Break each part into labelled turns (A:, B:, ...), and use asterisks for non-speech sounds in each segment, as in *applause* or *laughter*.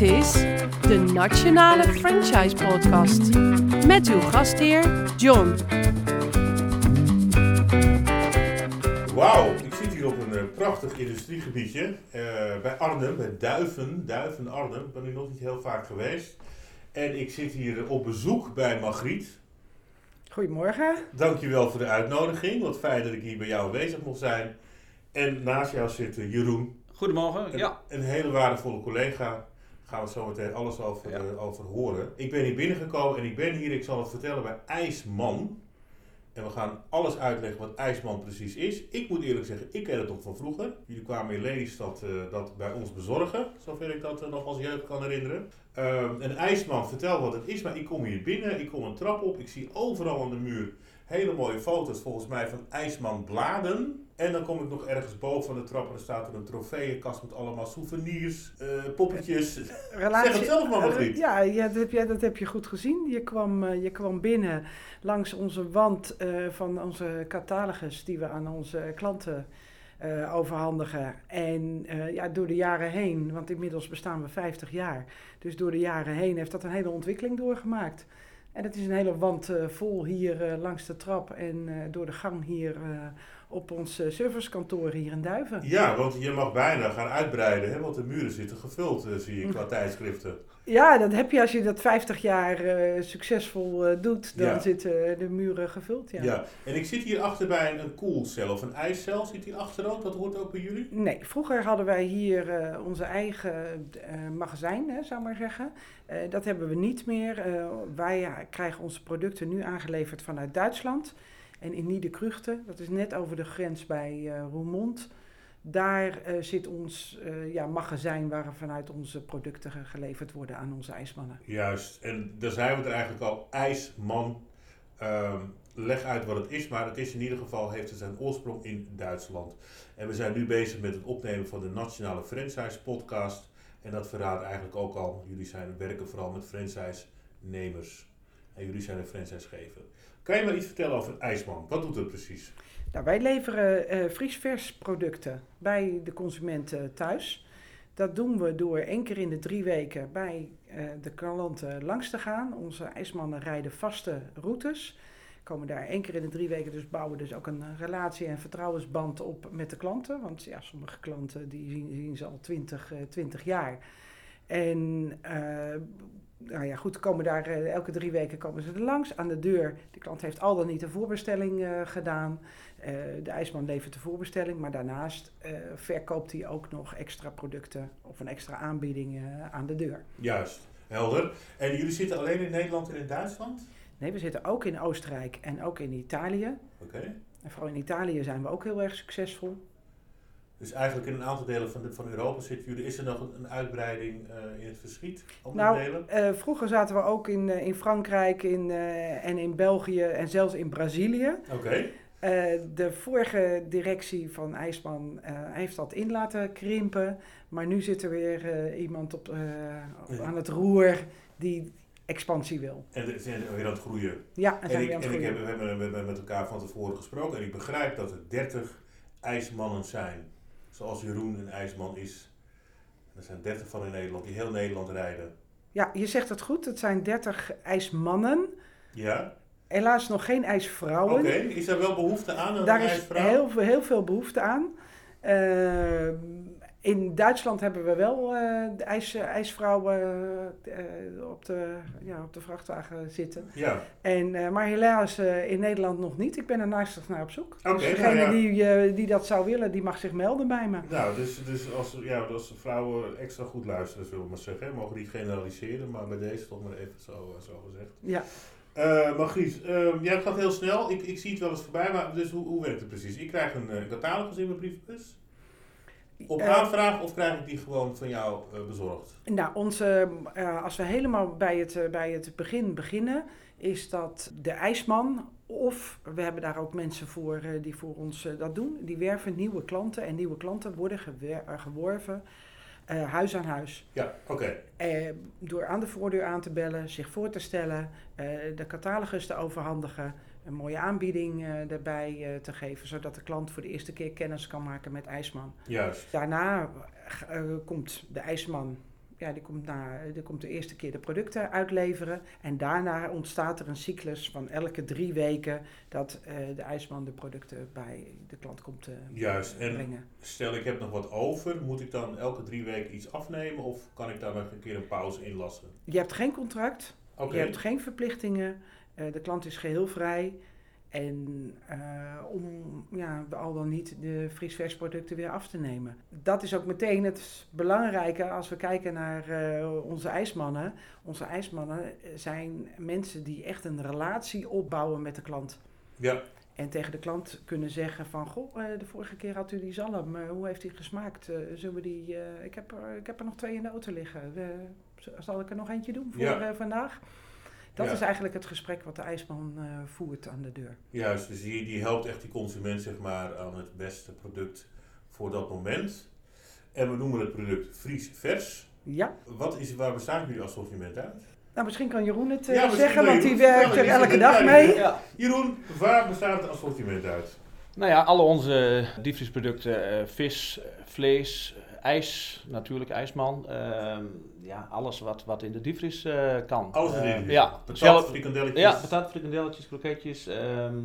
A: Dit is de Nationale Franchise Podcast met uw gastheer John.
B: Wauw, ik zit hier op een eh, prachtig industriegebiedje eh, bij Arnhem, bij Duiven, Duiven Arnhem. Ik ben hier nog niet heel vaak geweest. En ik zit hier op bezoek bij Margriet.
C: Goedemorgen.
B: Dankjewel voor de uitnodiging. Wat fijn dat ik hier bij jou aanwezig mocht zijn. En naast jou zit eh, Jeroen,
D: Goedemorgen,
B: een,
D: ja.
B: een hele waardevolle collega. Gaan we zo meteen alles over,
D: Ja.
B: eh, over horen. Ik ben hier binnengekomen en ik ben hier, ik zal het vertellen, bij IJsman. En we gaan alles uitleggen wat IJsman precies is. Ik moet eerlijk zeggen, ik ken het nog van vroeger. Jullie kwamen in Lelystad eh, dat bij ons bezorgen, zover ik dat eh, nog als jeugd kan herinneren. Ehm, en IJsman, vertel wat het is, maar ik kom hier binnen, ik kom een trap op, ik zie overal aan de muur hele mooie foto's volgens mij van IJsman bladen. En dan kom ik nog ergens boven aan de trap en er staat er een trofeeënkast met allemaal souvenirs, eh, poppetjes. *laughs* Zeg het zelf maar, Margriet.
C: Ja, ja dat, heb je, dat heb je goed gezien. Je kwam, eh, je kwam binnen langs onze wand eh, van onze catalogus die we aan onze klanten eh, overhandigen. En eh, ja, door de jaren heen, want inmiddels bestaan we 50 jaar. Dus door de jaren heen heeft dat een hele ontwikkeling doorgemaakt. En het is een hele wand eh, vol hier eh, langs de trap en eh, door de gang hier eh, op ons eh, servicekantoor hier in Duiven.
B: Ja, want je mag bijna gaan uitbreiden, hè, want de muren zitten gevuld, eh, zie ik, qua tijdschriften.
C: Ja, dat heb je als je dat 50 jaar eh, succesvol doet. Dan
B: Ja.
C: zitten de muren gevuld. Ja.
B: Ja. en ik zit hier achter bij een, een koelcel of een ijscel. Zit hier achter ook? Dat hoort ook bij jullie?
C: Nee, vroeger hadden wij hier onze eigen magazijn, hè, zou ik maar zeggen. Dat hebben we niet meer. Wij krijgen onze producten nu aangeleverd vanuit Duitsland. En in Niederkruchten, dat is net over de grens bij eh Roermond. Daar eh, zit ons eh, ja, magazijn waar vanuit onze producten ge- geleverd worden aan onze ijsmannen.
B: Juist, en daar zijn we er eigenlijk al. IJsman, Ehm, leg uit wat het is, maar het is in ieder geval, heeft het zijn oorsprong in Duitsland. En we zijn nu bezig met het opnemen van de Nationale Franchise Podcast. En dat verraadt eigenlijk ook al, jullie zijn, werken vooral met franchise-nemers. En jullie zijn een franchisegever. Kan je maar iets vertellen over IJsman? Wat doet het precies?
C: Nou, wij leveren eh vriesvers producten bij de consumenten thuis. Dat doen we door één keer in de drie weken bij eh, de klanten langs te gaan. Onze ijsmannen rijden vaste routes. Komen daar één keer in de drie weken, dus bouwen dus ook een relatie en vertrouwensband op met de klanten. Want ja, sommige klanten die zien, zien ze al 20, eh 20 jaar. En eh, nou ja, goed, komen daar eh, elke drie weken komen ze er langs aan de deur. De klant heeft al dan niet een voorbestelling eh, gedaan. De ijsman levert de voorbestelling, maar daarnaast verkoopt hij ook nog extra producten of een extra aanbieding aan de deur.
B: Juist, helder. En jullie zitten alleen in Nederland en in Duitsland?
C: Nee, we zitten ook in Oostenrijk en ook in Italië.
B: Oké.
C: En vooral in Italië zijn we ook heel erg succesvol.
B: Dus eigenlijk in een aantal delen van, de, van Europa zitten jullie. Is er nog een, uitbreiding eh, in het verschiet?
C: Nou,
B: delen?
C: eh, vroeger zaten we ook in, eh, in Frankrijk in, en in België en zelfs in Brazilië.
B: Oké.
C: De vorige directie van IJsman heeft dat in laten krimpen. Maar nu zit er weer iemand op,
B: Ja.
C: aan het roer die expansie wil.
B: En ze zijn weer aan het groeien.
C: Ja, en
B: ik,
C: aan het
B: en ik heb, we hebben met elkaar van tevoren gesproken en ik begrijp dat er 30 ijsmannen zijn. Zoals Jeroen een ijsman is. Er zijn 30 van in Nederland die heel Nederland rijden.
C: Ja, je zegt het goed. Het zijn 30 ijsmannen.
B: Ja?
C: Helaas nog geen
B: Oké.
C: ijsvrouwen.
B: Is daar wel behoefte aan? Een
C: Daar is heel, veel- heel veel behoefte aan. Eh, in Duitsland hebben we wel eh, de ijs, ijsvrouwen eh, op, de, ja, op de vrachtwagen zitten.
B: Ja.
C: En, eh, maar helaas eh, in Nederland nog niet. Ik ben er naastig naar op zoek.
B: Oké,
C: dus
B: nou
C: degene
B: ja.
C: die, eh, die dat zou willen, die mag zich melden bij me.
B: Nou, dus, dus als, ja, als vrouwen extra goed luisteren, zullen we maar zeggen. Mogen niet generaliseren, maar bij deze toch maar even zo, eh, zo gezegd.
C: Ja.
B: Eh Margriet, eh, jij gaat heel snel. Ik, ik zie het wel eens voorbij, maar dus hoe, hoe werkt het precies? Ik krijg een eh, catalogus in mijn brievenbus. Op
C: Eh,
B: aanvraag of krijg ik die gewoon van jou eh, bezorgd?
C: Nou, onze, eh, als we helemaal bij het, bij het begin beginnen, is dat de ijsman of we hebben daar ook mensen voor die voor ons dat doen. Die werven nieuwe klanten en nieuwe klanten worden gewer- geworven huis aan huis.
B: Ja, oké.
C: Door aan de voordeur aan te bellen, zich voor te stellen, de catalogus te overhandigen, een mooie aanbieding eh, erbij eh, te geven, zodat de klant voor de eerste keer kennis kan maken met IJsman.
B: Juist.
C: Daarna eh, komt de IJsman ja, die, komt na, die komt de eerste keer de producten uitleveren. En daarna ontstaat er een cyclus van elke drie weken dat de ijsman de producten bij de klant komt eh,
B: Juist. En
C: brengen.
B: stel ik heb nog wat over, moet ik dan elke drie weken iets afnemen of kan ik daar nog een keer een pauze inlassen?
C: Je hebt geen contract, je hebt geen verplichtingen, de klant is geheel vrij. En eh, om ja, al dan niet de vriesversproducten weer af te nemen. Dat is ook meteen het belangrijke als we kijken naar eh, onze ijsmannen. Onze ijsmannen zijn mensen die echt een relatie opbouwen met de klant.
B: Ja,
C: En tegen de klant kunnen zeggen van, goh, eh, de vorige keer had u die zalm, eh, hoe heeft die gesmaakt? Eh, zullen we die, eh, ik, heb er, ik heb er nog twee in de auto liggen. Eh, zal ik er nog eentje doen voor
B: Ja.
C: eh, vandaag? Dat
B: Ja.
C: is eigenlijk het gesprek wat de ijsman eh, voert aan de deur.
B: juist. Dus die, die helpt echt die consument zeg maar, aan het beste product voor dat moment. En we noemen het product Fries Vers.
C: Ja,
B: Wat is, waar bestaat jullie assortiment uit?
C: nou misschien kan Jeroen het eh,
B: Ja,
C: zeggen, want die werkt er elke dag mee.
B: Ja. Jeroen, waar bestaat het assortiment uit?
D: Nou ja, alle onze diepvriesproducten, eh, vis, eh, vlees, eh, ijs, natuurlijk ijsman. ehm, ja, alles wat, wat in de diepvries eh, kan.
B: Alles
D: Eh,
B: erin.
D: Ja,
B: Patat,
D: zelf,
B: frikandelletjes.
D: ja, patat, frikandelletjes, kroketjes. ehm,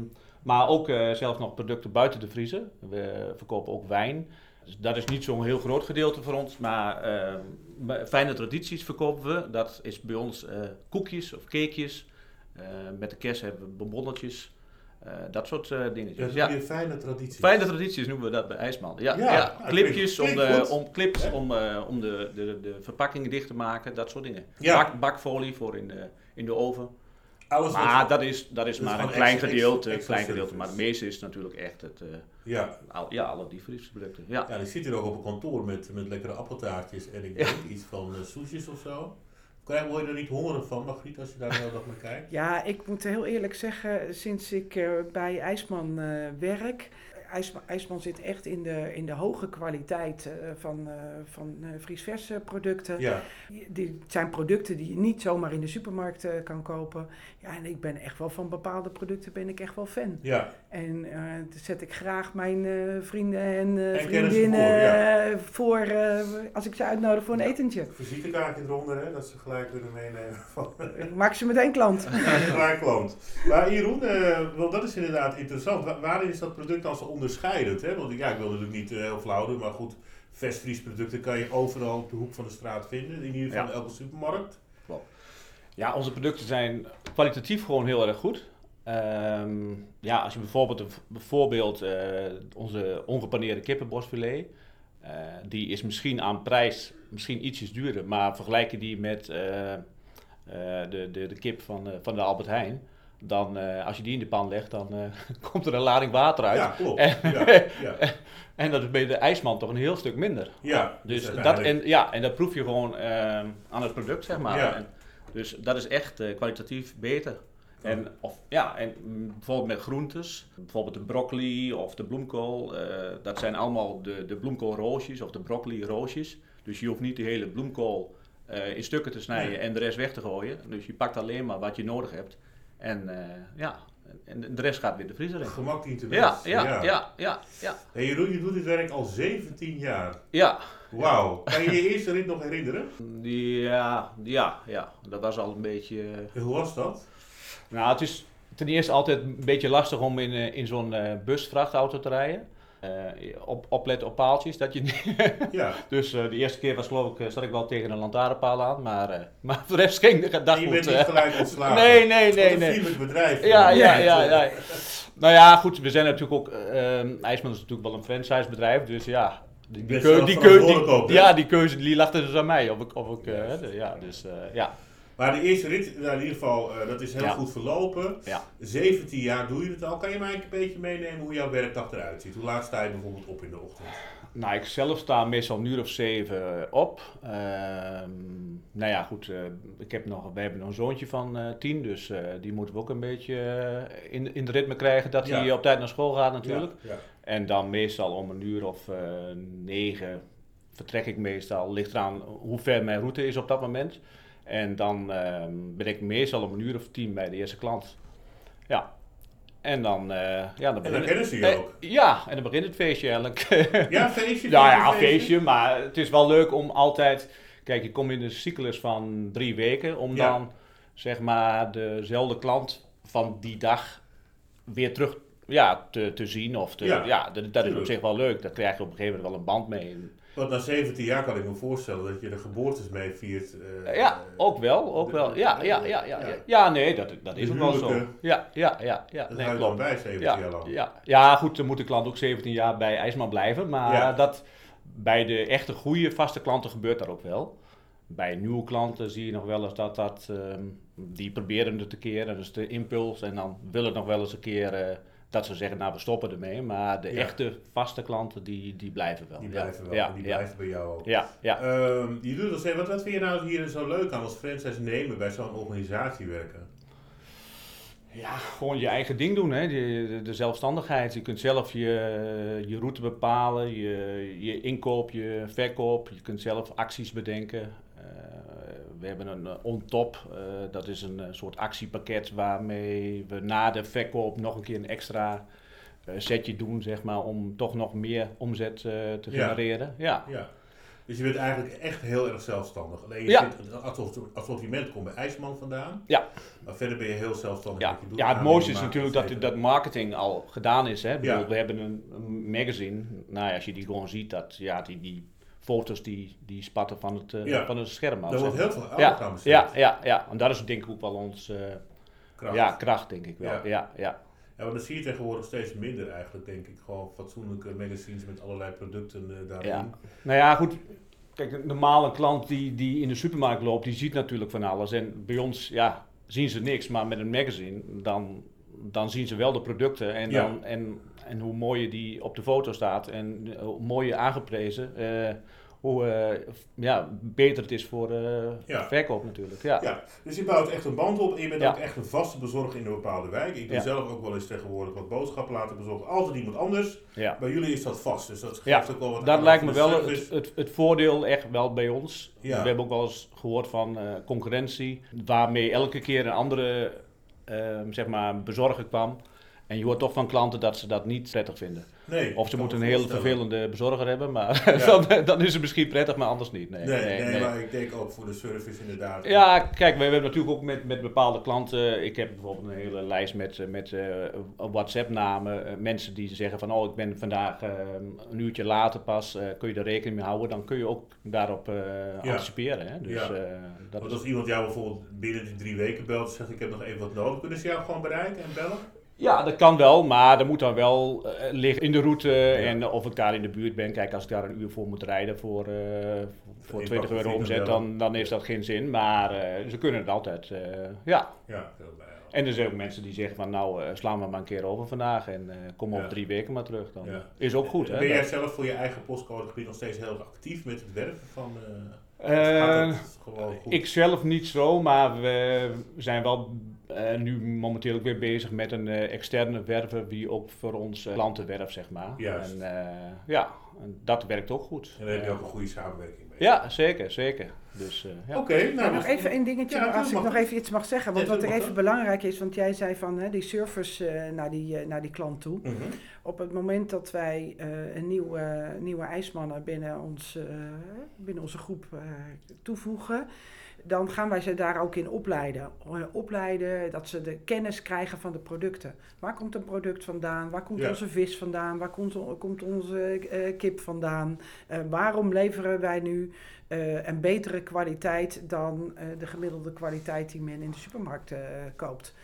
D: maar ook eh, zelfs nog producten buiten de vriezer. We verkopen ook wijn. Dus dat is niet zo'n heel groot gedeelte voor ons, maar ehm, fijne tradities verkopen we. Dat is bij ons eh, koekjes of cakejes. Eh, met de kerst hebben we bonbonnetjes. Eh, dat soort
B: Ja,
D: dingetjes. Ja.
B: weer fijne traditie.
D: Fijne tradities noemen we dat bij IJsman. Ja,
B: Ja,
D: clipjes, om, de, om, clips om, eh, om de, de, de verpakkingen dicht te maken, dat soort dingen. Bak, bakfolie voor in de, in de oven.
B: Alles
D: Maar dat is, dat is maar een klein
B: extra-
D: gedeelte.
B: extra
D: klein gedeelte maar het meeste is natuurlijk echt het,
B: ja.
D: al, ja, alle diepvriesproducten. Ja.
B: ja, ik zit hier ook op een kantoor met, met lekkere appeltaartjes en ik denk iets van uh, soesjes of zo. Je, word je er niet hongerig van, Margriet, als je daar de hele dag naar kijkt?
C: Ja, ik moet heel eerlijk zeggen, sinds ik eh, bij IJsman eh, werk. IJsman, IJsman zit echt in de, in de hoge kwaliteit eh, van, eh van vriesverse producten.
B: Ja,
C: Die het zijn producten die je niet zomaar in de supermarkt kan kopen. Ja, en ik ben echt wel van bepaalde producten ben ik echt wel fan.
B: ja.
C: En eh dan zet ik graag mijn vrienden en
B: En
C: vriendinnen
B: voor,
C: als ik ze uitnodig voor een etentje.
B: Visitekaartje eronder, hè, dat ze gelijk kunnen meenemen van
C: Ik maak ze meteen klant. *laughs*
B: een klant. Maar Jeroen, wel, dat is inderdaad interessant. Wa- waarin is dat product dan zo onderscheidend? Hè? Want ja, ik wil natuurlijk niet eh, heel flauw doen, maar goed, vestvriesproducten kan je overal op de hoek van de straat vinden. In ieder geval
D: Ja.
B: elke supermarkt.
D: ja, onze producten zijn kwalitatief gewoon heel erg goed. Ehm, ja, als je bijvoorbeeld, bijvoorbeeld eh, onze ongepaneerde kippenborstfilet, eh, die is misschien aan prijs misschien ietsjes duurder, maar vergelijk je die met de, de, de kip van, van de Albert Heijn, dan eh, als je die in de pan legt, dan eh, *laughs* komt er een lading water uit.
B: Ja, klopt.
D: En-
B: Ja, *laughs* ja.
D: En dat is bij de ijsman toch een heel stuk minder.
B: ja
D: Dus dat, en, ja, en dat proef je gewoon ehm, aan het product, zeg maar. En, dus dat is echt eh, kwalitatief beter. En, of, ja, en bijvoorbeeld met groentes, bijvoorbeeld de broccoli of de bloemkool, dat zijn allemaal de, de bloemkoolroosjes of de broccoli-roosjes. Dus je hoeft niet de hele bloemkool in stukken te snijden
B: Nee.
D: en de rest weg te gooien. Dus je pakt alleen maar wat je nodig hebt. En eh, ja, en de rest gaat weer de vriezer in.
B: Gemak dient te
D: Ja,
B: best.
D: ja, ja, ja, ja,
B: Hey Jeroen, je doet dit werk al 17 jaar.
D: ja.
B: Wauw. Kan je je eerste rit nog herinneren?
D: Die, ja, ja, ja, dat was al een beetje... eh,
B: En hoe was dat?
D: Nou, het is ten eerste altijd een beetje lastig om in, eh, in zo'n busvrachtauto te rijden. Eh, op, opletten op paaltjes. Dat je
B: Ja. *laughs*
D: dus eh, de eerste keer was geloof ik, eh, zat ik wel tegen een lantaarnpaal aan. Maar, *laughs* maar voor de rest ging de dag
B: je bent niet gelijk ontslagen.
D: Nee, nee,
B: Wat
D: nee,
B: een
D: nee.
B: vriendelijk bedrijf.
D: Ja, ja, ja, ja. Nou ja, goed, we zijn natuurlijk ook... eh, IJsman is natuurlijk wel een franchisebedrijf, dus ja... Die, die,
B: bent
D: keu-
B: zelf
D: die, keu-
B: verantwoordelijk ook,
D: die, ja, die keuze die lag dus aan mij. Of ik, of ik, de- ja, dus eh, ja.
B: Maar de eerste rit, nou, in ieder geval, eh, dat is heel
D: Ja.
B: goed verlopen.
D: Ja.
B: 17 jaar doe je het al. Kan je mij een beetje meenemen hoe jouw werkdag eruit ziet? Hoe laat sta je bijvoorbeeld op in de ochtend?
D: Nou, ik zelf sta meestal een uur of zeven op. Ehm, nou ja, goed. eh, ik heb nog, wij hebben nog een zoontje van eh, tien, dus eh, die moeten we ook een beetje eh, in, in de ritme krijgen dat
B: Ja.
D: hij op tijd naar school gaat natuurlijk. En dan meestal om een uur of eh, negen vertrek ik meestal. Ligt eraan hoe ver mijn route is op dat moment. En dan ehm, ben ik meestal om een uur of tien bij de eerste klant. Ja. En dan, eh ja, dan
B: En dan
D: begint
B: kennen ze je
D: eh,
B: ook.
D: Ja, en dan begint het feestje eigenlijk.
B: Ja, feestje? *laughs*
D: Ja, ja,
B: feestje?
D: feestje, maar het is wel leuk om altijd... Kijk, je komt in een cyclus van drie weken om
B: Ja.
D: dan zeg maar dezelfde klant van die dag weer terug ja, te, te zien. Of te,
B: Ja,
D: ja, dat, dat is op zich wel leuk. Daar krijg je op een gegeven moment wel een band mee.
B: Want na 17 jaar kan ik me voorstellen dat je de geboortes mee viert. eh,
D: ja, ook wel, ook
B: de-
D: wel. Ja, ja, ja, ja, ja. ja nee, dat, dat is ook wel zo. Ja, ja, ja, ja.
B: Dat
D: Nee,
B: houdt dan
D: klopt.
B: bij 17
D: Ja,
B: jaar lang.
D: ja, ja, goed, dan moet de klant ook 17 jaar bij IJsman blijven. Maar
B: Ja.
D: dat, bij de echte goede vaste klanten gebeurt dat ook wel. Bij nieuwe klanten zie je nog wel eens dat dat, ehm, die proberen het een keer, dat is de impuls. En dan willen nog wel eens een keer eh, dat ze zeggen, nou we stoppen ermee. Maar de
B: Ja.
D: echte vaste klanten, die, die blijven wel.
B: Die blijven wel.
D: Ja,
B: en die blijven bij jou ook.
D: ja, ja.
B: Ehm, je doet dus, wat, wat vind je nou hier zo leuk aan als franchise nemen bij zo'n organisatie werken?
D: Ja, gewoon je eigen ding doen, hè? De, de, de zelfstandigheid. Je kunt zelf je, je route bepalen, je, je inkoop, je verkoop. Je kunt zelf acties bedenken. We hebben een eh, on-top, eh, dat is een eh, soort actiepakket waarmee we na de verkoop nog een keer een extra setje doen, zeg maar, om toch nog meer omzet te genereren. Ja.
B: Ja. Dus je bent eigenlijk echt heel erg zelfstandig. Alleen je
D: Ja.
B: zit, het assorti- assortiment komt bij IJsman vandaan.
D: Ja.
B: Maar verder ben je heel zelfstandig.
D: Ja,
B: je doet.
D: ja het mooiste is natuurlijk dat, dat marketing al gedaan is. Hè? Bedoel,
B: Ja.
D: We hebben een, een magazine. Nou ja, als je die gewoon ziet, dat, ja, die, die foto's die, die spatten van het, eh,
B: Ja.
D: van het scherm af. Zeg
B: wordt heel veel aandacht aan
D: ja,
B: besteed.
D: ja, ja, ja, en dat is denk ik ook wel ons eh,
B: Kracht.
D: ja, kracht, denk ik wel.
B: Ja.
D: Ja. Ja,
B: maar dat zie je tegenwoordig steeds minder eigenlijk, denk ik. Gewoon fatsoenlijke magazines met allerlei producten eh, daarin.
D: Ja. Nou ja, goed. Kijk, een normale klant die, die in de supermarkt loopt, die ziet natuurlijk van alles. En bij ons, ja, zien ze niks. Maar met een magazine, dan, dan zien ze wel de producten. En, dan, en, en hoe mooi je die op de foto staat. En eh, hoe mooi je aangeprezen. eh, hoe eh, ja, beter het is voor
B: Ja.
D: verkoop natuurlijk. Ja.
B: Ja, dus je bouwt echt een band op en je bent
D: Ja.
B: ook echt een vaste bezorger in een bepaalde wijk. Ik doe zelf ook wel eens tegenwoordig wat boodschappen laten bezorgen. Altijd iemand anders.
D: Ja.
B: Bij jullie is dat vast, dus dat geeft ook wel wat
D: Dat lijkt me wel het, het, het voordeel echt wel bij ons. We hebben ook wel eens gehoord van concurrentie, waarmee elke keer een andere zeg maar, bezorger kwam. En je hoort toch van klanten dat ze dat niet prettig vinden.
B: Nee,
D: Of ze moeten een
B: voorstellen.
D: vervelende bezorger hebben, maar
B: Ja. *laughs*
D: dan, dan is het misschien prettig, maar anders niet. Nee,
B: Nee, nee, maar ik denk ook voor de service inderdaad.
D: Ja, kijk, we hebben natuurlijk ook met, met bepaalde klanten. Ik heb bijvoorbeeld een hele lijst met, eh, met eh, WhatsApp-namen. eh, mensen die zeggen van, oh, ik ben vandaag een uurtje later pas. kun je er rekening mee houden? Dan kun je ook daarop eh, anticiperen. Hè? Dus,
B: Ja.
D: dat
B: Want als iemand jou bijvoorbeeld binnen die drie weken belt en zegt ik heb nog even wat nodig, kunnen ze jou gewoon bereiken en bellen?
D: Ja, dat kan wel, maar dat moet dan wel eh, liggen in de route. En of ik daar in de buurt ben. Kijk, als ik daar een uur voor moet rijden voor, eh, voor
B: Eén
D: 20
B: pak
D: euro omzet,
B: dan
D: dan, heeft dat geen zin. Maar eh, ze kunnen het altijd, eh, ja.
B: Ja.
D: En er zijn ook mensen die zeggen van nou, eh, slaan we maar een keer over vandaag en eh, kom over
B: Ja.
D: drie weken maar terug. Dan is ook goed. Hè?
B: Ben jij zelf voor je eigen postcodegebied nog steeds heel erg actief met het werven van... eh,
D: Eh, ik zelf niet zo, maar we zijn wel eh, nu momenteel ook weer bezig met een eh, externe werver die ook voor ons eh, klanten werft, zeg maar.
B: Juist.
D: En eh, ja, en dat werkt ook goed.
B: En daar heb je ook een goede samenwerking mee.
D: Ja, zeker, zeker. Dus, eh, ja.
B: Oké, nou...
C: Nou, nog even één dingetje,
B: Ja,
C: als ik nog even iets mag zeggen. Want
B: Ja,
C: wat
B: dat
C: er even belangrijk is, want jij zei van hè, die service eh, naar, die, naar die klant toe.
B: Mhm.
C: Op het moment dat wij eh, een nieuwe, nieuwe ijsmannen binnen, ons, binnen onze groep eh, toevoegen, dan gaan wij ze daar ook in opleiden. Eh, opleiden dat ze de kennis krijgen van de producten. Waar komt een product vandaan? Waar komt
B: Ja.
C: onze vis vandaan? Waar komt, komt onze eh, kip vandaan? Eh, waarom leveren wij nu een betere kwaliteit dan de gemiddelde kwaliteit die men in de supermarkt koopt?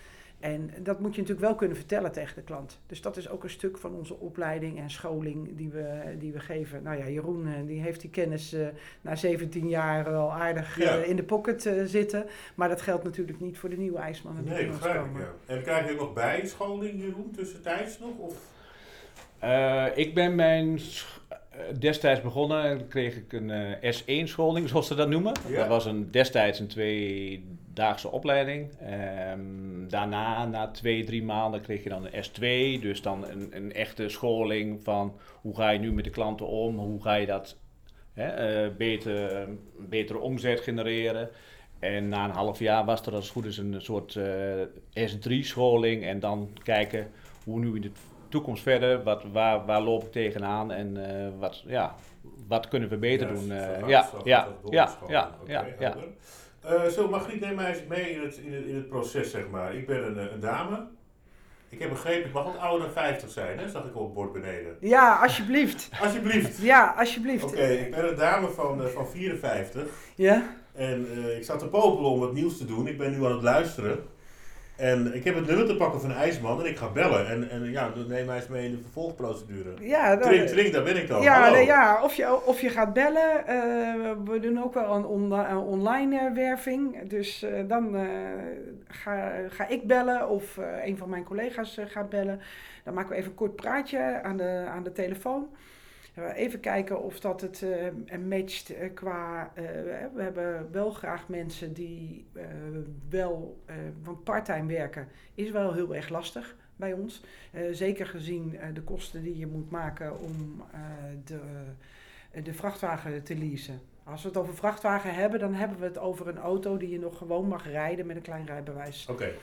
C: En dat moet je natuurlijk wel kunnen vertellen tegen de klant. Dus dat is ook een stuk van onze opleiding en scholing die we, die we geven. Nou ja, Jeroen eh, die heeft die kennis eh, na 17 jaar wel aardig eh, in de pocket zitten. Maar dat geldt natuurlijk niet voor de nieuwe ijsmannen die
B: Nee,
C: bij
B: begrijp ik, ja. En krijg je nog bijscholing, Jeroen, tussentijds nog? Of?
D: Eh, ik ben mijn destijds begonnen en kreeg ik een eh, S1-scholing, *laughs* zoals ze dat noemen.
B: Ja.
D: Dat was een, destijds een tweedaagse opleiding. Ehm, daarna, na twee, drie maanden, kreeg je dan een S2. Dus dan een, een echte scholing van hoe ga je nu met de klanten om? Hoe ga je dat hè, eh, beter, betere omzet genereren? En na een half jaar was er als het goed is een soort S3-scholing. En dan kijken hoe nu in het toekomst verder? Wat, waar, waar loop ik tegenaan? En eh, wat, ja, wat kunnen we beter
B: Juist,
D: doen?
B: zo
D: eh,
B: gaat-
D: ja, ja, ja, ja, ja.
B: Eh, zo, Margriet, neem mij eens mee in het, in het, in het proces, zeg maar. Ik ben een, een dame. Ik heb begrepen, ik mag ook ouder dan 50 zijn, hè? Zag ik op het bord beneden.
C: Ja, alsjeblieft. *laughs*
B: Alsjeblieft.
C: Ja, alsjeblieft.
B: Oké, ik ben een dame van, van 54.
C: Ja?
B: En eh, ik zat te popelen om wat nieuws te doen. Ik ben nu aan het luisteren. En ik heb het nummer te pakken van ijsman en ik ga bellen. En, en ja, dan neem mij eens mee in de vervolgprocedure.
C: Ja, dan-
B: Trink, trink, daar ben ik dan.
C: Ja, nee, ja of, je, of je gaat bellen. eh, we doen ook wel een, online eh, werving. Dus eh, dan ga, ga ik bellen of een van mijn collega's gaat bellen. Dan maken we even een kort praatje aan de, aan de telefoon. Eh, Even kijken of dat het eh, matcht eh, qua... we hebben wel graag mensen die wel... want parttime werken is wel heel erg lastig bij ons. Zeker gezien de kosten die je moet maken om de, de vrachtwagen te leasen. Als we het over vrachtwagen hebben, dan hebben we het over een auto die je nog gewoon mag rijden met een klein rijbewijs.
B: Oké,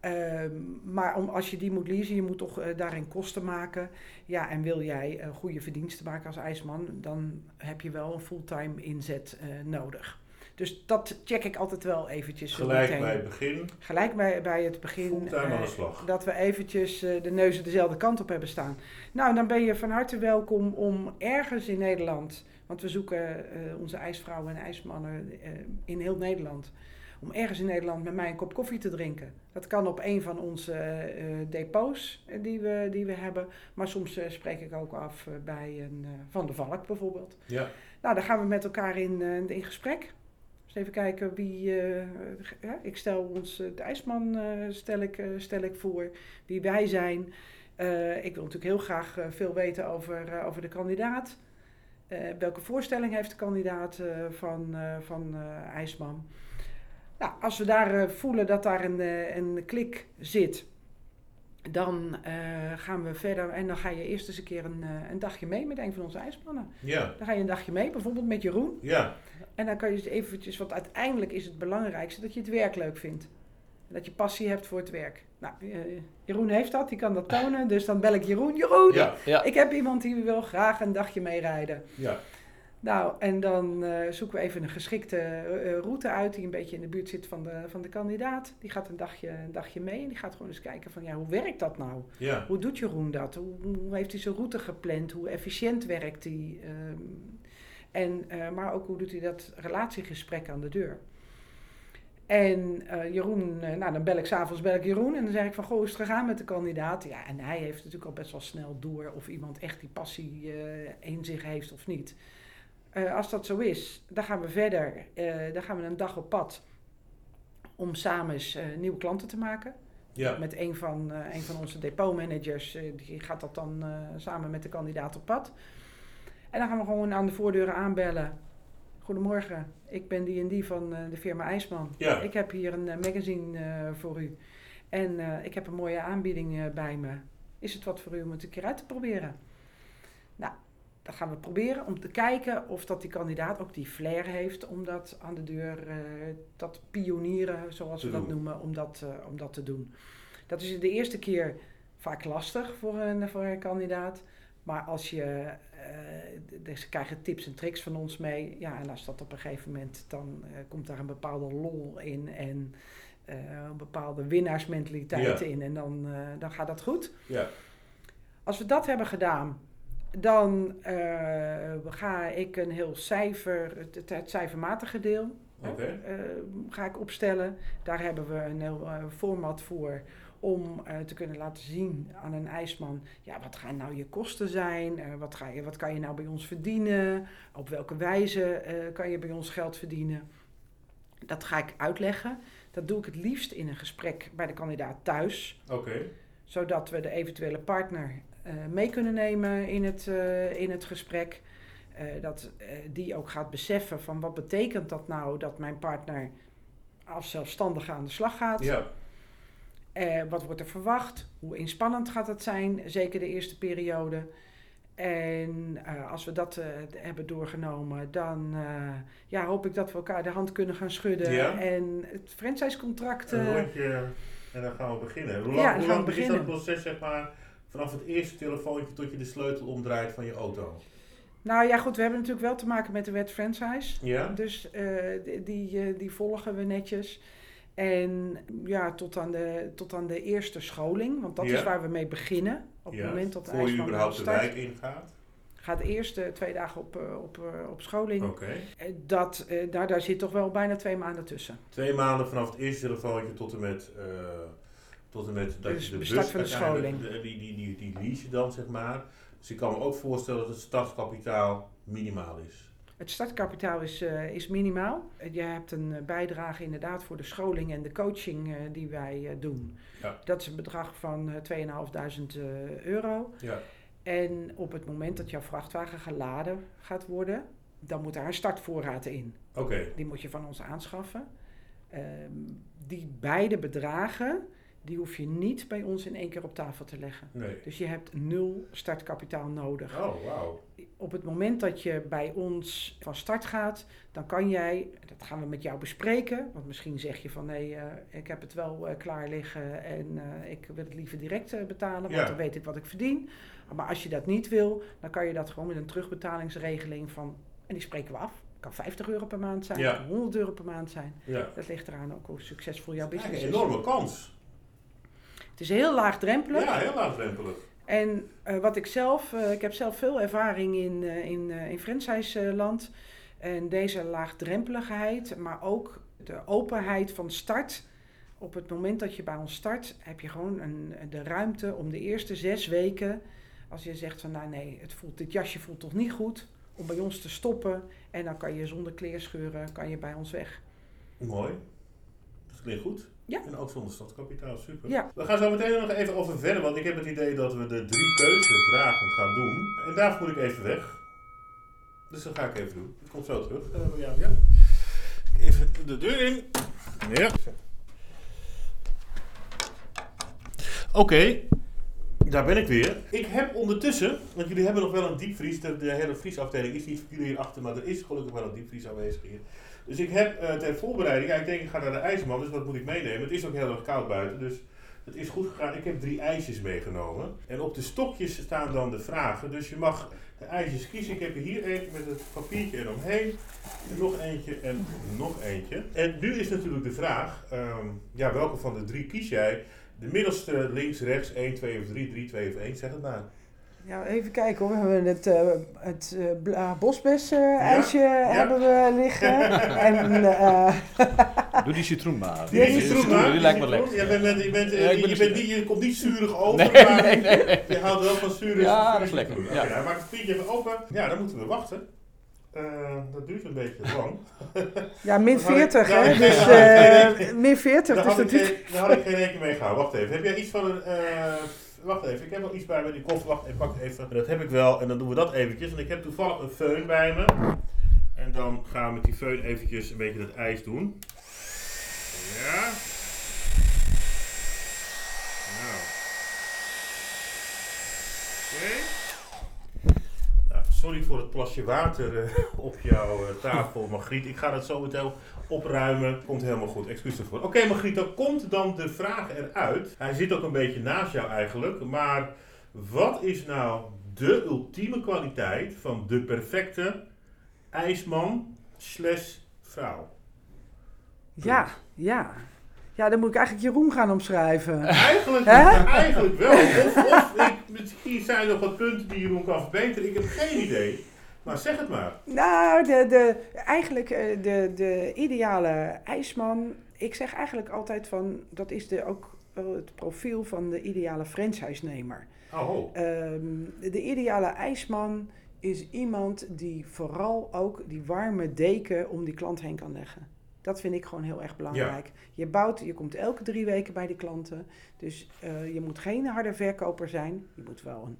C: Ehm, maar om, als je die moet leasen, je moet toch eh, daarin kosten maken. Ja, en wil jij een goede verdiensten maken als ijsman, dan heb je wel een fulltime inzet eh, nodig. Dus dat check ik altijd wel eventjes.
B: gelijk
C: meteen.
B: bij het begin.
C: Gelijk bij, bij het begin.
B: Fulltime aan de slag.
C: dat we eventjes de neuzen dezelfde kant op hebben staan. Nou, dan ben je van harte welkom om ergens in Nederland, want we zoeken onze ijsvrouwen en ijsmannen in heel Nederland, om ergens in Nederland met mij een kop koffie te drinken. Dat kan op een van onze eh, depots eh, die, we, die we hebben, maar soms eh, spreek ik ook af eh, bij een eh, Van de Valk bijvoorbeeld.
B: Ja,
C: Nou, dan gaan we met elkaar in, eh, in gesprek. Dus even kijken wie. eh, ja, ik stel ons, eh, de IJsman eh, stel, ik, eh, stel ik voor, wie wij zijn. Eh, ik wil natuurlijk heel graag eh, veel weten over, eh, over de kandidaat. Eh, welke voorstelling heeft de kandidaat eh, van, eh, van eh, IJsman? Nou, als we daar eh, voelen dat daar een, eh, een klik zit, dan eh, gaan we verder en dan ga je eerst eens een keer een, eh, een dagje mee met een van onze ijsmannen.
B: ja,
C: Dan ga je een dagje mee, bijvoorbeeld met Jeroen.
B: ja.
C: En dan kan je eens eventjes, want uiteindelijk is het belangrijkste dat je het werk leuk vindt. Dat je passie hebt voor het werk. Nou, eh, Jeroen heeft dat, die kan dat tonen. Dus dan bel ik Jeroen. Jeroen,
B: Ja,
D: Ja,
C: ik heb iemand die wil graag een dagje meerijden.
B: ja.
C: Nou, en dan eh, zoeken we even een geschikte eh, route uit die een beetje in de buurt zit van de, van de kandidaat. Die gaat een dagje, een dagje mee en die gaat gewoon eens kijken van ja, hoe werkt dat nou?
B: ja.
C: Hoe doet Jeroen dat? Hoe, hoe heeft hij zijn route gepland? Hoe efficiënt werkt hij? Ehm, en, eh, maar ook hoe doet hij dat relatiegesprek aan de deur? En eh, Jeroen, eh, nou dan bel ik s'avonds bel ik Jeroen en dan zeg ik van goh, is het gegaan met de kandidaat? Ja, en hij heeft natuurlijk al best wel snel door of iemand echt die passie eh, in zich heeft of niet. Eh, als dat zo is, dan gaan we verder. Eh, dan gaan we een dag op pad om samen eens eh, nieuwe klanten te maken.
B: Ja,
C: Met een van, een van onze depotmanagers, die gaat dat dan samen met de kandidaat op pad. En dan gaan we gewoon aan de voordeuren aanbellen. Goedemorgen, ik ben die en die van de firma IJsman.
B: Ja.
C: Ik heb hier een magazine voor u. En ik heb een mooie aanbieding bij me. Is het wat voor u om het een keer uit te proberen? Nou, dat gaan we proberen om te kijken of dat die kandidaat ook die flair heeft om dat aan de deur, eh, dat pionieren, zoals we dat noemen, om dat, eh, om dat te doen. Dat is de eerste keer vaak lastig voor een, voor een kandidaat. Maar als je, dus ze krijgen tips en tricks van ons mee. Ja, en als dat op een gegeven moment, dan komt daar een bepaalde lol in en een bepaalde winnaarsmentaliteit
B: Ja.
C: in. En dan, dan gaat dat goed.
B: ja.
C: Als we dat hebben gedaan, dan eh, ga ik een heel cijfer, het, het cijfermatige deel, eh, ga ik opstellen. Daar hebben we een heel eh, format voor om te kunnen laten zien aan een ijsman, ja, wat gaan nou je kosten zijn? Wat, ga je, wat kan je nou bij ons verdienen? Op welke wijze kan je bij ons geld verdienen? Dat ga ik uitleggen. Dat doe ik het liefst in een gesprek bij de kandidaat thuis
B: Oké.
C: zodat we de eventuele partner mee kunnen nemen in het, eh, in het gesprek. Eh, dat eh, die ook gaat beseffen van wat betekent dat nou dat mijn partner als zelfstandige aan de slag gaat.
B: Ja,
C: Eh, wat wordt er verwacht? Hoe inspannend gaat het zijn? Zeker de eerste periode. En eh, als we dat eh, hebben doorgenomen, dan eh, ja, hoop ik dat we elkaar de hand kunnen gaan schudden.
B: Ja.
C: En het franchisecontract.
B: een
C: eh,
B: rondje en dan gaan we beginnen. Hoe
C: Ja,
B: lang,
C: dan
B: hoe lang is dat proces, zeg maar, Vanaf het eerste telefoontje tot je de sleutel omdraait van je auto.
C: Nou ja, goed, we hebben natuurlijk wel te maken met de wet franchise.
B: Ja?
C: Dus eh, die, die, eh, die volgen we netjes. En ja, tot aan de, tot aan de eerste scholing, want dat
B: Ja.
C: is waar we mee beginnen. Op het moment dat de
B: Voor je überhaupt de wijk ingaat.
C: gaat eerst eh, twee dagen op, eh, op, op scholing.
B: Oké.
C: Dat, daar, daar zit toch wel bijna twee maanden tussen.
B: Twee maanden vanaf het eerste telefoontje tot en met, tot en met dat
C: Dus
B: je de bus
C: start van de scholing.
B: die, die, die, die lease je dan, zeg maar. Dus ik kan me ook voorstellen dat het startkapitaal minimaal is.
C: Het startkapitaal is, eh, is minimaal. Je hebt een eh, bijdrage inderdaad voor de scholing en de coaching eh, die wij doen.
B: Ja.
C: Dat is een bedrag van eh 2.500 eh, euro.
B: Ja.
C: En op het moment dat jouw vrachtwagen geladen gaat worden, dan moet daar een startvoorraad in.
B: Oké.
C: Die moet je van ons aanschaffen. Ehm, die beide bedragen, die hoef je niet bij ons in één keer op tafel te leggen.
B: Nee.
C: Dus je hebt nul startkapitaal nodig.
B: Oh, wauw.
C: Op het moment dat je bij ons van start gaat, dan kan jij, dat gaan we met jou bespreken. Want misschien zeg je van nee, eh, ik heb het wel eh, klaar liggen en eh, ik wil het liever direct betalen, want
B: Ja.
C: dan weet ik wat ik verdien. Maar als je dat niet wil, dan kan je dat gewoon met een terugbetalingsregeling van, en die spreken we af. Kan 50 euro per maand zijn,
B: Ja.
C: kan 100 euro per maand zijn.
B: Ja.
C: Dat ligt eraan ook hoe succesvol jouw business is.
B: een enorme kans.
C: Het is heel laagdrempelig.
B: Ja, heel laagdrempelig.
C: En eh, wat ik zelf, eh, ik heb zelf veel ervaring in, eh, in, in franchise-land. En deze laagdrempeligheid, maar ook de openheid van start. Op het moment dat je bij ons start, heb je gewoon een, de ruimte om de eerste zes weken, als je zegt van nou nee, het voelt, dit jasje voelt toch niet goed, om bij ons te stoppen. En dan kan je zonder kleerscheuren, kan je bij ons weg.
B: Mooi. Dat klinkt goed.
C: Ja.
B: En ook zonder stadskapitaal, super.
C: Ja.
B: We gaan zo meteen nog even over verder, want ik heb het idee dat we de drie keuzevragen gaan doen. En daarvoor moet ik even weg. Dus dat ga ik even doen. Ik kom zo terug eh, bij jou. Ja. Even de deur in. Ja. Oké, daar ben ik weer. Ik heb ondertussen, want jullie hebben nog wel een diepvries, de, de hele vriesafdeling is niet voor jullie hier achter, maar er is gelukkig wel een diepvries aanwezig hier. Dus ik heb eh, ter voorbereiding, ja, ik denk ik ga naar de ijsman, dus wat moet ik meenemen? Het is ook heel erg koud buiten, dus het is goed gegaan. Ik heb drie ijsjes meegenomen. En op de stokjes staan dan de vragen, dus je mag de ijsjes kiezen. Ik heb er hier eentje met het papiertje eromheen, en nog eentje en nog eentje. En nu is natuurlijk de vraag, ehm, ja, welke van de drie kies jij? De middelste, links, rechts, 1, 2 of 3, 3, 2 of 1, zeg het maar.
C: Ja, even kijken hoor. We hebben het, eh het eh, bla- bosbes-ijsje hebben we liggen. *laughs* en eh, *laughs*
D: Doe die citroen maar.
C: Die
D: Die
C: citroen,
D: citroen, die lijkt me lekker.
B: Je, bent, je, bent,
D: Ja, ik ben
B: je,
D: dus-
B: bent niet, je komt niet zuurig over,
D: Nee,
B: maar
D: nee, nee, nee.
B: je houdt wel van zuur.
D: Ja, dat is lekker, ja.
B: Oké, nou, maak het papiertje even open. Ja, dan moeten we wachten. Eh, dat duurt een beetje lang.
C: ja, min *laughs*
B: Dan had ik-
C: 40
B: dan had
C: hè. Dus eh min 40,
B: Daar
C: dus
B: had, ik
C: dat is...
B: geen, daar had ik geen rekening mee gehouden. Wacht even. Heb jij iets van een... eh, wacht even. Ik heb wel iets bij me. Die koffer. Wacht even. Pak even. Dat heb ik wel. En dan doen we dat eventjes. Want ik heb toevallig een föhn bij me. En dan gaan we met die föhn eventjes een beetje het ijs doen. Ja. Nou. Oké. Nou, sorry voor het plasje water eh, op jouw eh, tafel, Margriet. Ik ga dat zo meteen opruimen. Komt helemaal goed. Excuus ervoor. Oké, Margriet, dan komt dan de vraag eruit. Hij zit ook een beetje naast jou eigenlijk. Maar wat is nou de ultieme kwaliteit van de perfecte ijsman slash vrouw?
C: Ja, ja. Ja, dan moet ik eigenlijk Jeroen gaan omschrijven.
B: Eigenlijk, eigenlijk wel. Of, of ik, misschien zijn er nog wat punten die Jeroen kan verbeteren. Ik heb geen idee. Maar zeg het maar.
C: Nou, de, de, eigenlijk eh, de, de ideale ijsman. Ik zeg eigenlijk altijd van, dat is de, ook het profiel van de ideale franchise-nemer.
B: Oh,
C: Ehm, de ideale ijsman is iemand die vooral ook die warme deken om die klant heen kan leggen. Dat vind ik gewoon heel erg belangrijk. Je bouwt, je komt elke drie weken bij die klanten. Dus eh, je moet geen harde verkoper zijn. Je moet wel een,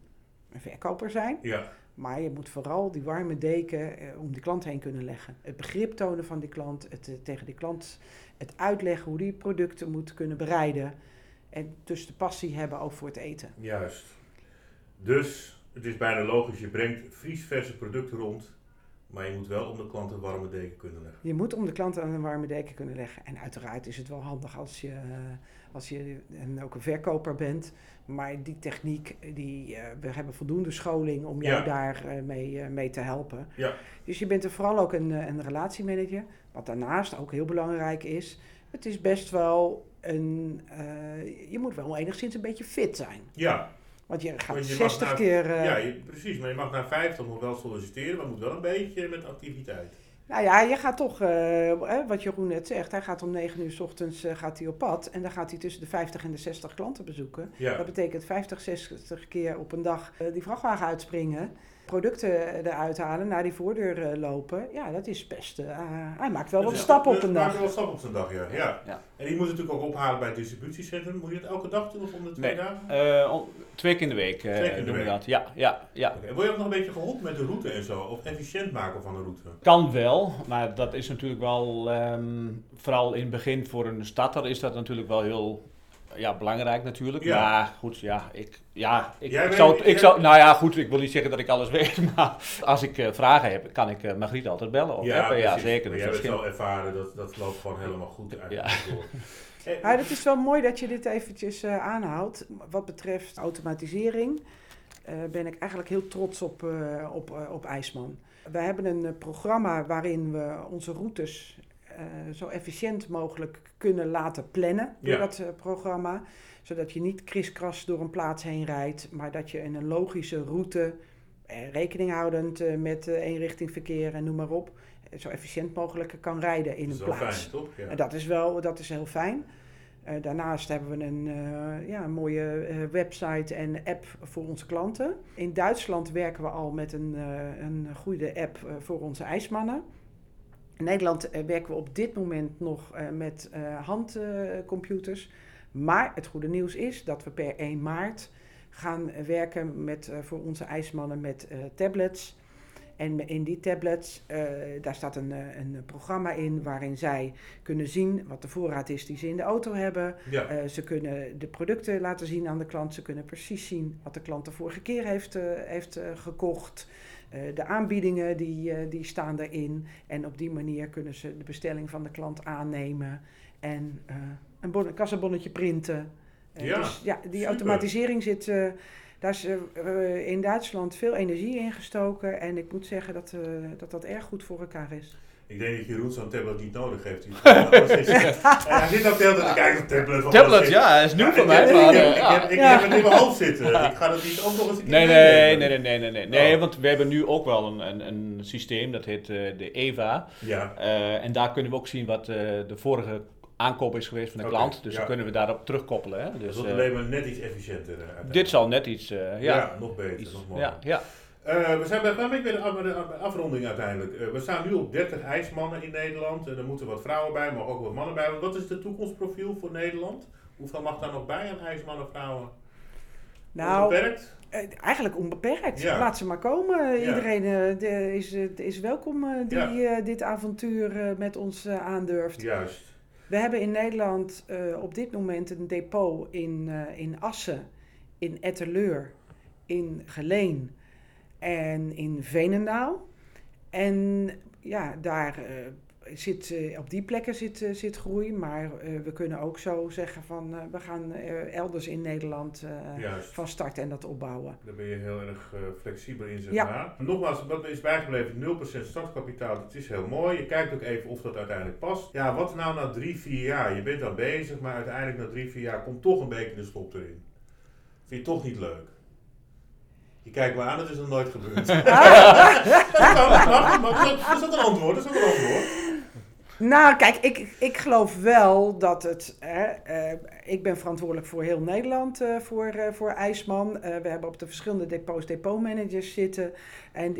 C: een verkoper zijn.
B: ja.
C: Maar je moet vooral die warme deken eh, om die klant heen kunnen leggen. Het begrip tonen van die klant, het, eh, tegen die klant het uitleggen hoe die producten moet kunnen bereiden. En dus de passie hebben ook voor het eten.
B: Juist. Dus het is bijna logisch, je brengt vriesverse producten rond Maar je moet wel om de klant een warme deken kunnen leggen.
C: Je moet om de klant een warme deken kunnen leggen. En uiteraard is het wel handig als je, eh, als je en ook een verkoper bent. Maar die techniek, die, eh, we hebben voldoende scholing om jou
B: Ja.
C: daar eh, mee, eh, mee te helpen.
B: Ja.
C: Dus je bent er vooral ook een, eh, een relatiemanager. Wat daarnaast ook heel belangrijk is. Het is best wel een... eh, je moet wel enigszins een beetje fit zijn.
B: Ja,
C: Want je gaat
B: Want je mag
C: 60
B: naar-
C: keer... eh,
B: ja je- precies. Maar je mag naar 50 nog wel solliciteren, maar moet wel een beetje met activiteit.
C: Nou ja, je gaat toch, eh, wat Jeroen net zegt, hij gaat om 9 uur s ochtends eh, gaat hij op pad. En dan gaat hij tussen de 50 en de 60 klanten bezoeken.
B: Ja,
C: Dat betekent 50, 60 keer op een dag die vrachtwagen uitspringen. Producten eruit halen, naar die voordeur eh, lopen. Ja, dat is best... eh, hij maakt wel wat
B: Dus
C: stappen op
B: dus
C: een dag.
B: er wel stappen op zijn dag, ja. ja.
D: Ja.
B: En die moet je natuurlijk ook ophalen bij het distributiecentrum. Moet je dat elke dag doen of om de twee
D: Nee.
B: dagen?
D: Eh, twee keer in de week eh,
B: Twee keer in de
D: doen we
B: week.
D: dat. Ja, ja, ja.
B: Oké. En Word je ook nog een beetje geholpen met de route en zo? Of efficiënt maken van de route?
D: Kan wel, maar dat is natuurlijk wel, ehm, vooral in het begin voor een starter is dat natuurlijk wel heel ja, belangrijk natuurlijk.
B: Ja.
D: Maar goed, ja, ik, ja, ik, ik
B: weet-
D: zou, het- ik
B: jij-
D: zou, nou ja, goed, ik wil niet zeggen dat ik alles weet, *laughs* maar als ik eh, vragen heb, kan ik eh Margriet altijd bellen. Of appen. ja, zeker.
B: Maar
D: Dus
B: jij
D: dat
B: bent
D: scheelt.
B: wel ervaren, dat, dat loopt gewoon helemaal goed eigenlijk door. Eh,
C: Ja, *laughs* het is wel mooi dat je dit eventjes eh, aanhoudt. Wat betreft automatisering eh, ben ik eigenlijk heel trots op, eh, op, eh, op IJsman. We hebben een programma waarin we onze routes zo efficiënt mogelijk kunnen laten plannen door
B: Ja.
C: dat eh, programma. Zodat je niet kriskras door een plaats heen rijdt, maar dat je in een logische route, eh, rekening houdend eh, met eh, eenrichtingverkeer en noem maar op, eh, zo efficiënt mogelijk kan rijden in
B: dat is
C: een plaats.
B: fijn, toch? Ja.
C: En dat is wel dat is heel fijn. Eh, daarnaast hebben we een, eh, ja, een mooie eh, website en app voor onze klanten. In Duitsland werken we al met een, eh, een goede app eh, voor onze ijsmannen. In Nederland eh, werken we op dit moment nog eh, met eh, handcomputers. maar het goede nieuws is dat we per 1 maart gaan werken met, voor onze ijsmannen met tablets. En in die tablets, eh, daar staat een, eh, een programma in waarin zij kunnen zien wat de voorraad is die ze in de auto hebben.
B: ja.
C: Eh, ze kunnen de producten laten zien aan de klant. Ze kunnen precies zien wat de klant de vorige keer heeft, heeft gekocht. De aanbiedingen die, die staan erin. En op die manier kunnen ze de bestelling van de klant aannemen. En een, bon- kassabonnetje printen.
B: Ja,
C: dus ja, die
B: super.
C: automatisering zit... daar is eh, eh, in Duitsland veel energie in gestoken. En ik moet zeggen dat, eh, dat dat erg goed voor elkaar is.
B: Ik denk dat Jeroen zo'n tablet niet nodig heeft. *laughs* *laughs* Hij zit ook de hele tijd te kijken op tablet. alles
D: Tablet, ja, is nieuw voor mij.
B: Ik heb- ik
D: ja.
B: heb- het in mijn hoofd zitten. Ik ga dat niet ook nog eens
D: Nee, nee, nee, nee, nee, nee, nee. Nee,
B: Oh.
D: want we hebben nu ook wel een, een, een systeem, dat heet eh, de EVA.
B: Ja,
D: Eh, en daar kunnen we ook zien wat eh, de vorige aankoop is geweest van de klant. Dus
B: ja.
D: dan kunnen we daarop terugkoppelen. Hè?
B: dus dat
D: eh,
B: alleen maar net iets efficiënter. eh,
D: dit zal net iets, eh, ja,
B: ja, nog beter,
D: iets-
B: nog mooier.
D: ja, ja.
B: Eh, we zijn bij, bij, bij, de, af- bij de afronding uiteindelijk. Eh, we staan nu op 30 ijsmannen in Nederland. En er moeten wat vrouwen bij, maar ook wat mannen bij. Wat is het toekomstprofiel voor Nederland? Hoeveel mag daar nog bij aan ijsmannen, vrouwen?
C: Nou,
B: Onbeperkt?
C: Eigenlijk onbeperkt.
B: Ja.
C: Laat ze maar komen.
B: Ja.
C: Iedereen eh, de- is, is welkom eh, die
B: Ja.
C: eh, dit avontuur eh, met ons aandurft.
B: Juist.
C: We hebben in Nederland eh, op dit moment een depot in, eh, in Assen, in Etteleur, in Geleen en in Veenendaal. En ja, daar eh, zit, eh, op die plekken zit, eh, zit groei. Maar eh, we kunnen ook zo zeggen van we gaan elders in Nederland van start en dat opbouwen.
B: Daar ben je heel erg flexibel in, zeg
C: Ja.
B: maar. Nogmaals, wat is bijgebleven, 0% startkapitaal, dat is heel mooi. Je kijkt ook even of dat uiteindelijk past. Ja, wat nou na drie, vier jaar? Je bent dan bezig, maar uiteindelijk na drie, vier jaar komt toch een beetje de stop erin. Vind je toch niet leuk? Je kijkt me aan, dat is nog nooit gebeurd. *laughs* *laughs* dat kan, dat is dat een antwoord? Dat is ook een antwoord.
C: Nou, kijk, ik, ik geloof wel dat het. Hè, eh, ik ben verantwoordelijk voor heel Nederland eh, voor, eh, voor IJsman. We hebben op de verschillende depots depotmanagers zitten. En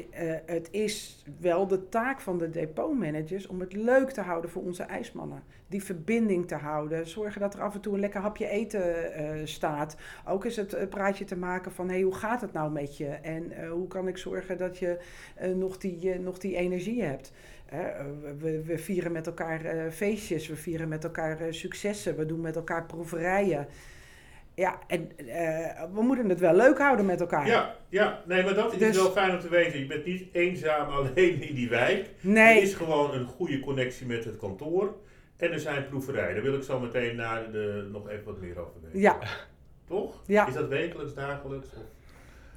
C: het is wel de taak van de depotmanagers om het leuk te houden voor onze IJsmannen. Die verbinding te houden. Zorgen dat er af en toe een lekker hapje eten staat. Ook is het praatje te maken van: hey, hoe gaat het nou met je? En hoe kan ik zorgen dat je nog, die, nog die energie hebt? Hè, we, we vieren met elkaar eh, feestjes, we vieren met elkaar eh, successen, we doen met elkaar proeverijen. Ja, en eh, we moeten het wel leuk houden met elkaar.
B: Ja, ja, nee, maar dat is
C: Dus-
B: wel fijn om te weten. Je bent niet eenzaam alleen in die wijk. Er
C: Nee,
B: is gewoon een goede connectie met het kantoor. En er zijn proeverijen. Daar wil ik zo meteen na de, nog even wat meer over weten.
C: ja,
B: Toch?
C: ja.
B: Is dat wekelijks, dagelijks? Of?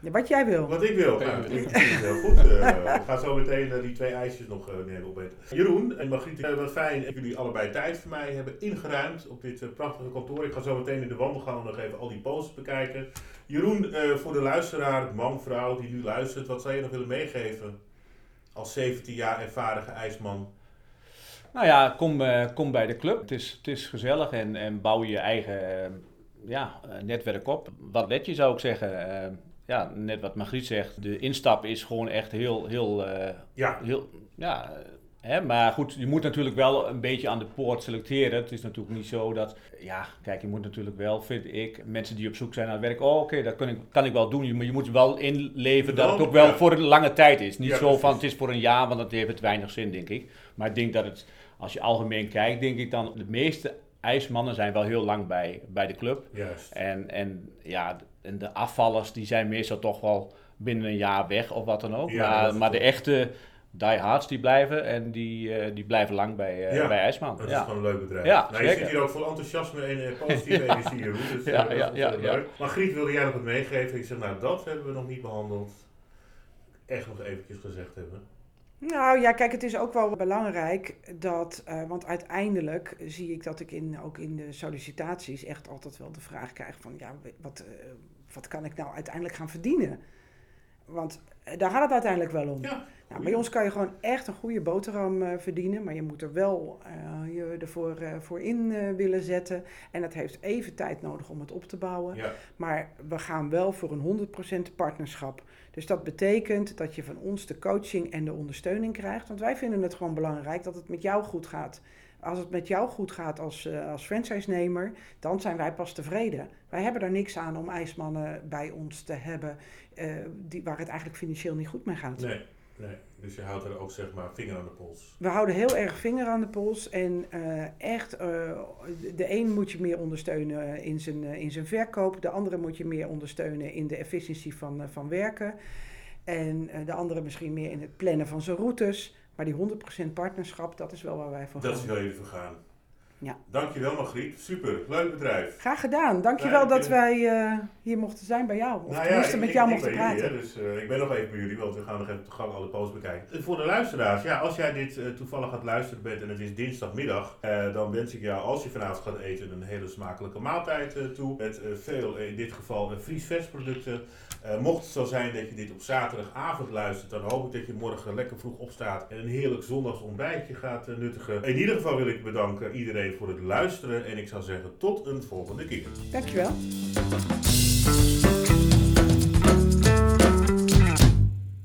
C: Ja, wat jij wil.
B: Wat ik wil. Nou, dat klinkt heel goed. *laughs* Eh, we gaan zo meteen eh, die twee ijsjes nog uh, nemen opeten. Jeroen en Margriet, uh, wat fijn dat jullie allebei tijd voor mij hebben ingeruimd op dit uh, prachtige kantoor. Ik ga zo meteen in de wandel gaan om nog even al die posters bekijken. Jeroen, uh, voor de luisteraar, man, vrouw die nu luistert, wat zou je nog willen meegeven als 17 jaar ervarige ijsman?
D: Nou ja, kom, uh, kom bij de club. Het is, het is gezellig en, en bouw je eigen uh, ja, netwerk op. Wat let je zou ik zeggen. Ja, net wat Margriet zegt, de instap is gewoon echt heel, heel,
B: ja.
D: heel ja, Hè, maar goed, je moet natuurlijk wel een beetje aan de poort selecteren. Het is natuurlijk niet zo dat, ja, kijk, je moet natuurlijk wel, vind ik, mensen die op zoek zijn naar werk, oh oké, okay, dat kan ik, kan ik wel doen. Maar je moet wel inleven dat het ook wel voor een lange tijd is. Niet
B: Ja,
D: zo van, het is voor een jaar, want dat heeft het weinig zin, denk ik. Maar ik denk dat het, als je algemeen kijkt, denk ik dan, de meeste ijsmannen zijn wel heel lang bij, bij de club.
B: Juist.
D: En, en ja, en de afvallers, die zijn meestal toch wel binnen een jaar weg of wat dan ook.
B: Ja,
D: maar, de echte diehards, die blijven en die, eh, die blijven lang bij, eh,
B: Ja,
D: bij IJsman.
B: Dat is
D: Ja.
B: gewoon een leuk bedrijf.
D: Ja,
B: nou, je zit hier ook vol enthousiasme en eh, positieve *laughs*
D: Ja.
B: energie. Dus
D: Ja, ja, ja,
B: leuk. Maar Griet, wilde jij nog wat meegeven? Ik zeg, nou, dat hebben we nog niet behandeld. Echt nog eventjes gezegd hebben.
C: Nou ja, kijk, het is ook wel belangrijk dat, eh, want uiteindelijk zie ik dat ik in, ook in de sollicitaties echt altijd wel de vraag krijg van, ja, wat, eh, wat kan ik nou uiteindelijk gaan verdienen? Want eh, daar gaat het uiteindelijk wel om.
B: Ja.
C: Nou, bij ons kan je gewoon echt een goede boterham eh, verdienen, maar je moet er wel eh, je ervoor voor in willen zetten. En dat heeft even tijd nodig om het op te bouwen.
B: Ja.
C: Maar we gaan wel voor een 100% partnerschap. Dus dat betekent dat je van ons de coaching en de ondersteuning krijgt. Want wij vinden het gewoon belangrijk dat het met jou goed gaat. Als het met jou goed gaat als, eh, als franchise-nemer, dan zijn wij pas tevreden. Wij hebben er niks aan om ijsmannen bij ons te hebben eh, die, waar het eigenlijk financieel niet goed mee gaat.
B: Nee, nee. Dus je houdt er ook, zeg maar, vinger aan de pols.
C: We houden heel erg vinger aan de pols en eh, echt, de een moet je meer ondersteunen in zijn, in zijn verkoop, de andere moet je meer ondersteunen in de efficiëntie van, van werken en de andere misschien meer in het plannen van zijn routes. Maar die 100% partnerschap, dat is wel waar wij van
B: Dat is
C: gaan.
B: wel even vergaan.
C: Ja.
B: Dankjewel, Margriet. Super. Leuk bedrijf.
C: Graag gedaan. Dankjewel
B: Ja, ik
C: dat wij eh, hier mochten zijn bij jou. Of
B: Nou ik-
C: met
B: ik-
C: jou
B: ik
C: mochten
B: jullie,
C: praten.
B: dus eh, ik ben nog even bij jullie, want we gaan nog even te gang alle posts bekijken. En voor de luisteraars, ja, als jij dit eh, toevallig het luisteren bent en het is dinsdagmiddag, eh, dan wens ik jou, als je vanavond gaat eten, een hele smakelijke maaltijd eh, toe. Met eh, veel, eh, in dit geval, vriesversproducten. Eh, mocht het zo zijn dat je dit op zaterdagavond luistert, dan hoop ik dat je morgen lekker vroeg opstaat en een heerlijk zondags ontbijtje gaat eh, nuttigen. In ieder geval wil ik bedanken iedereen voor het luisteren en ik zou zeggen tot een volgende keer.
C: Dankjewel.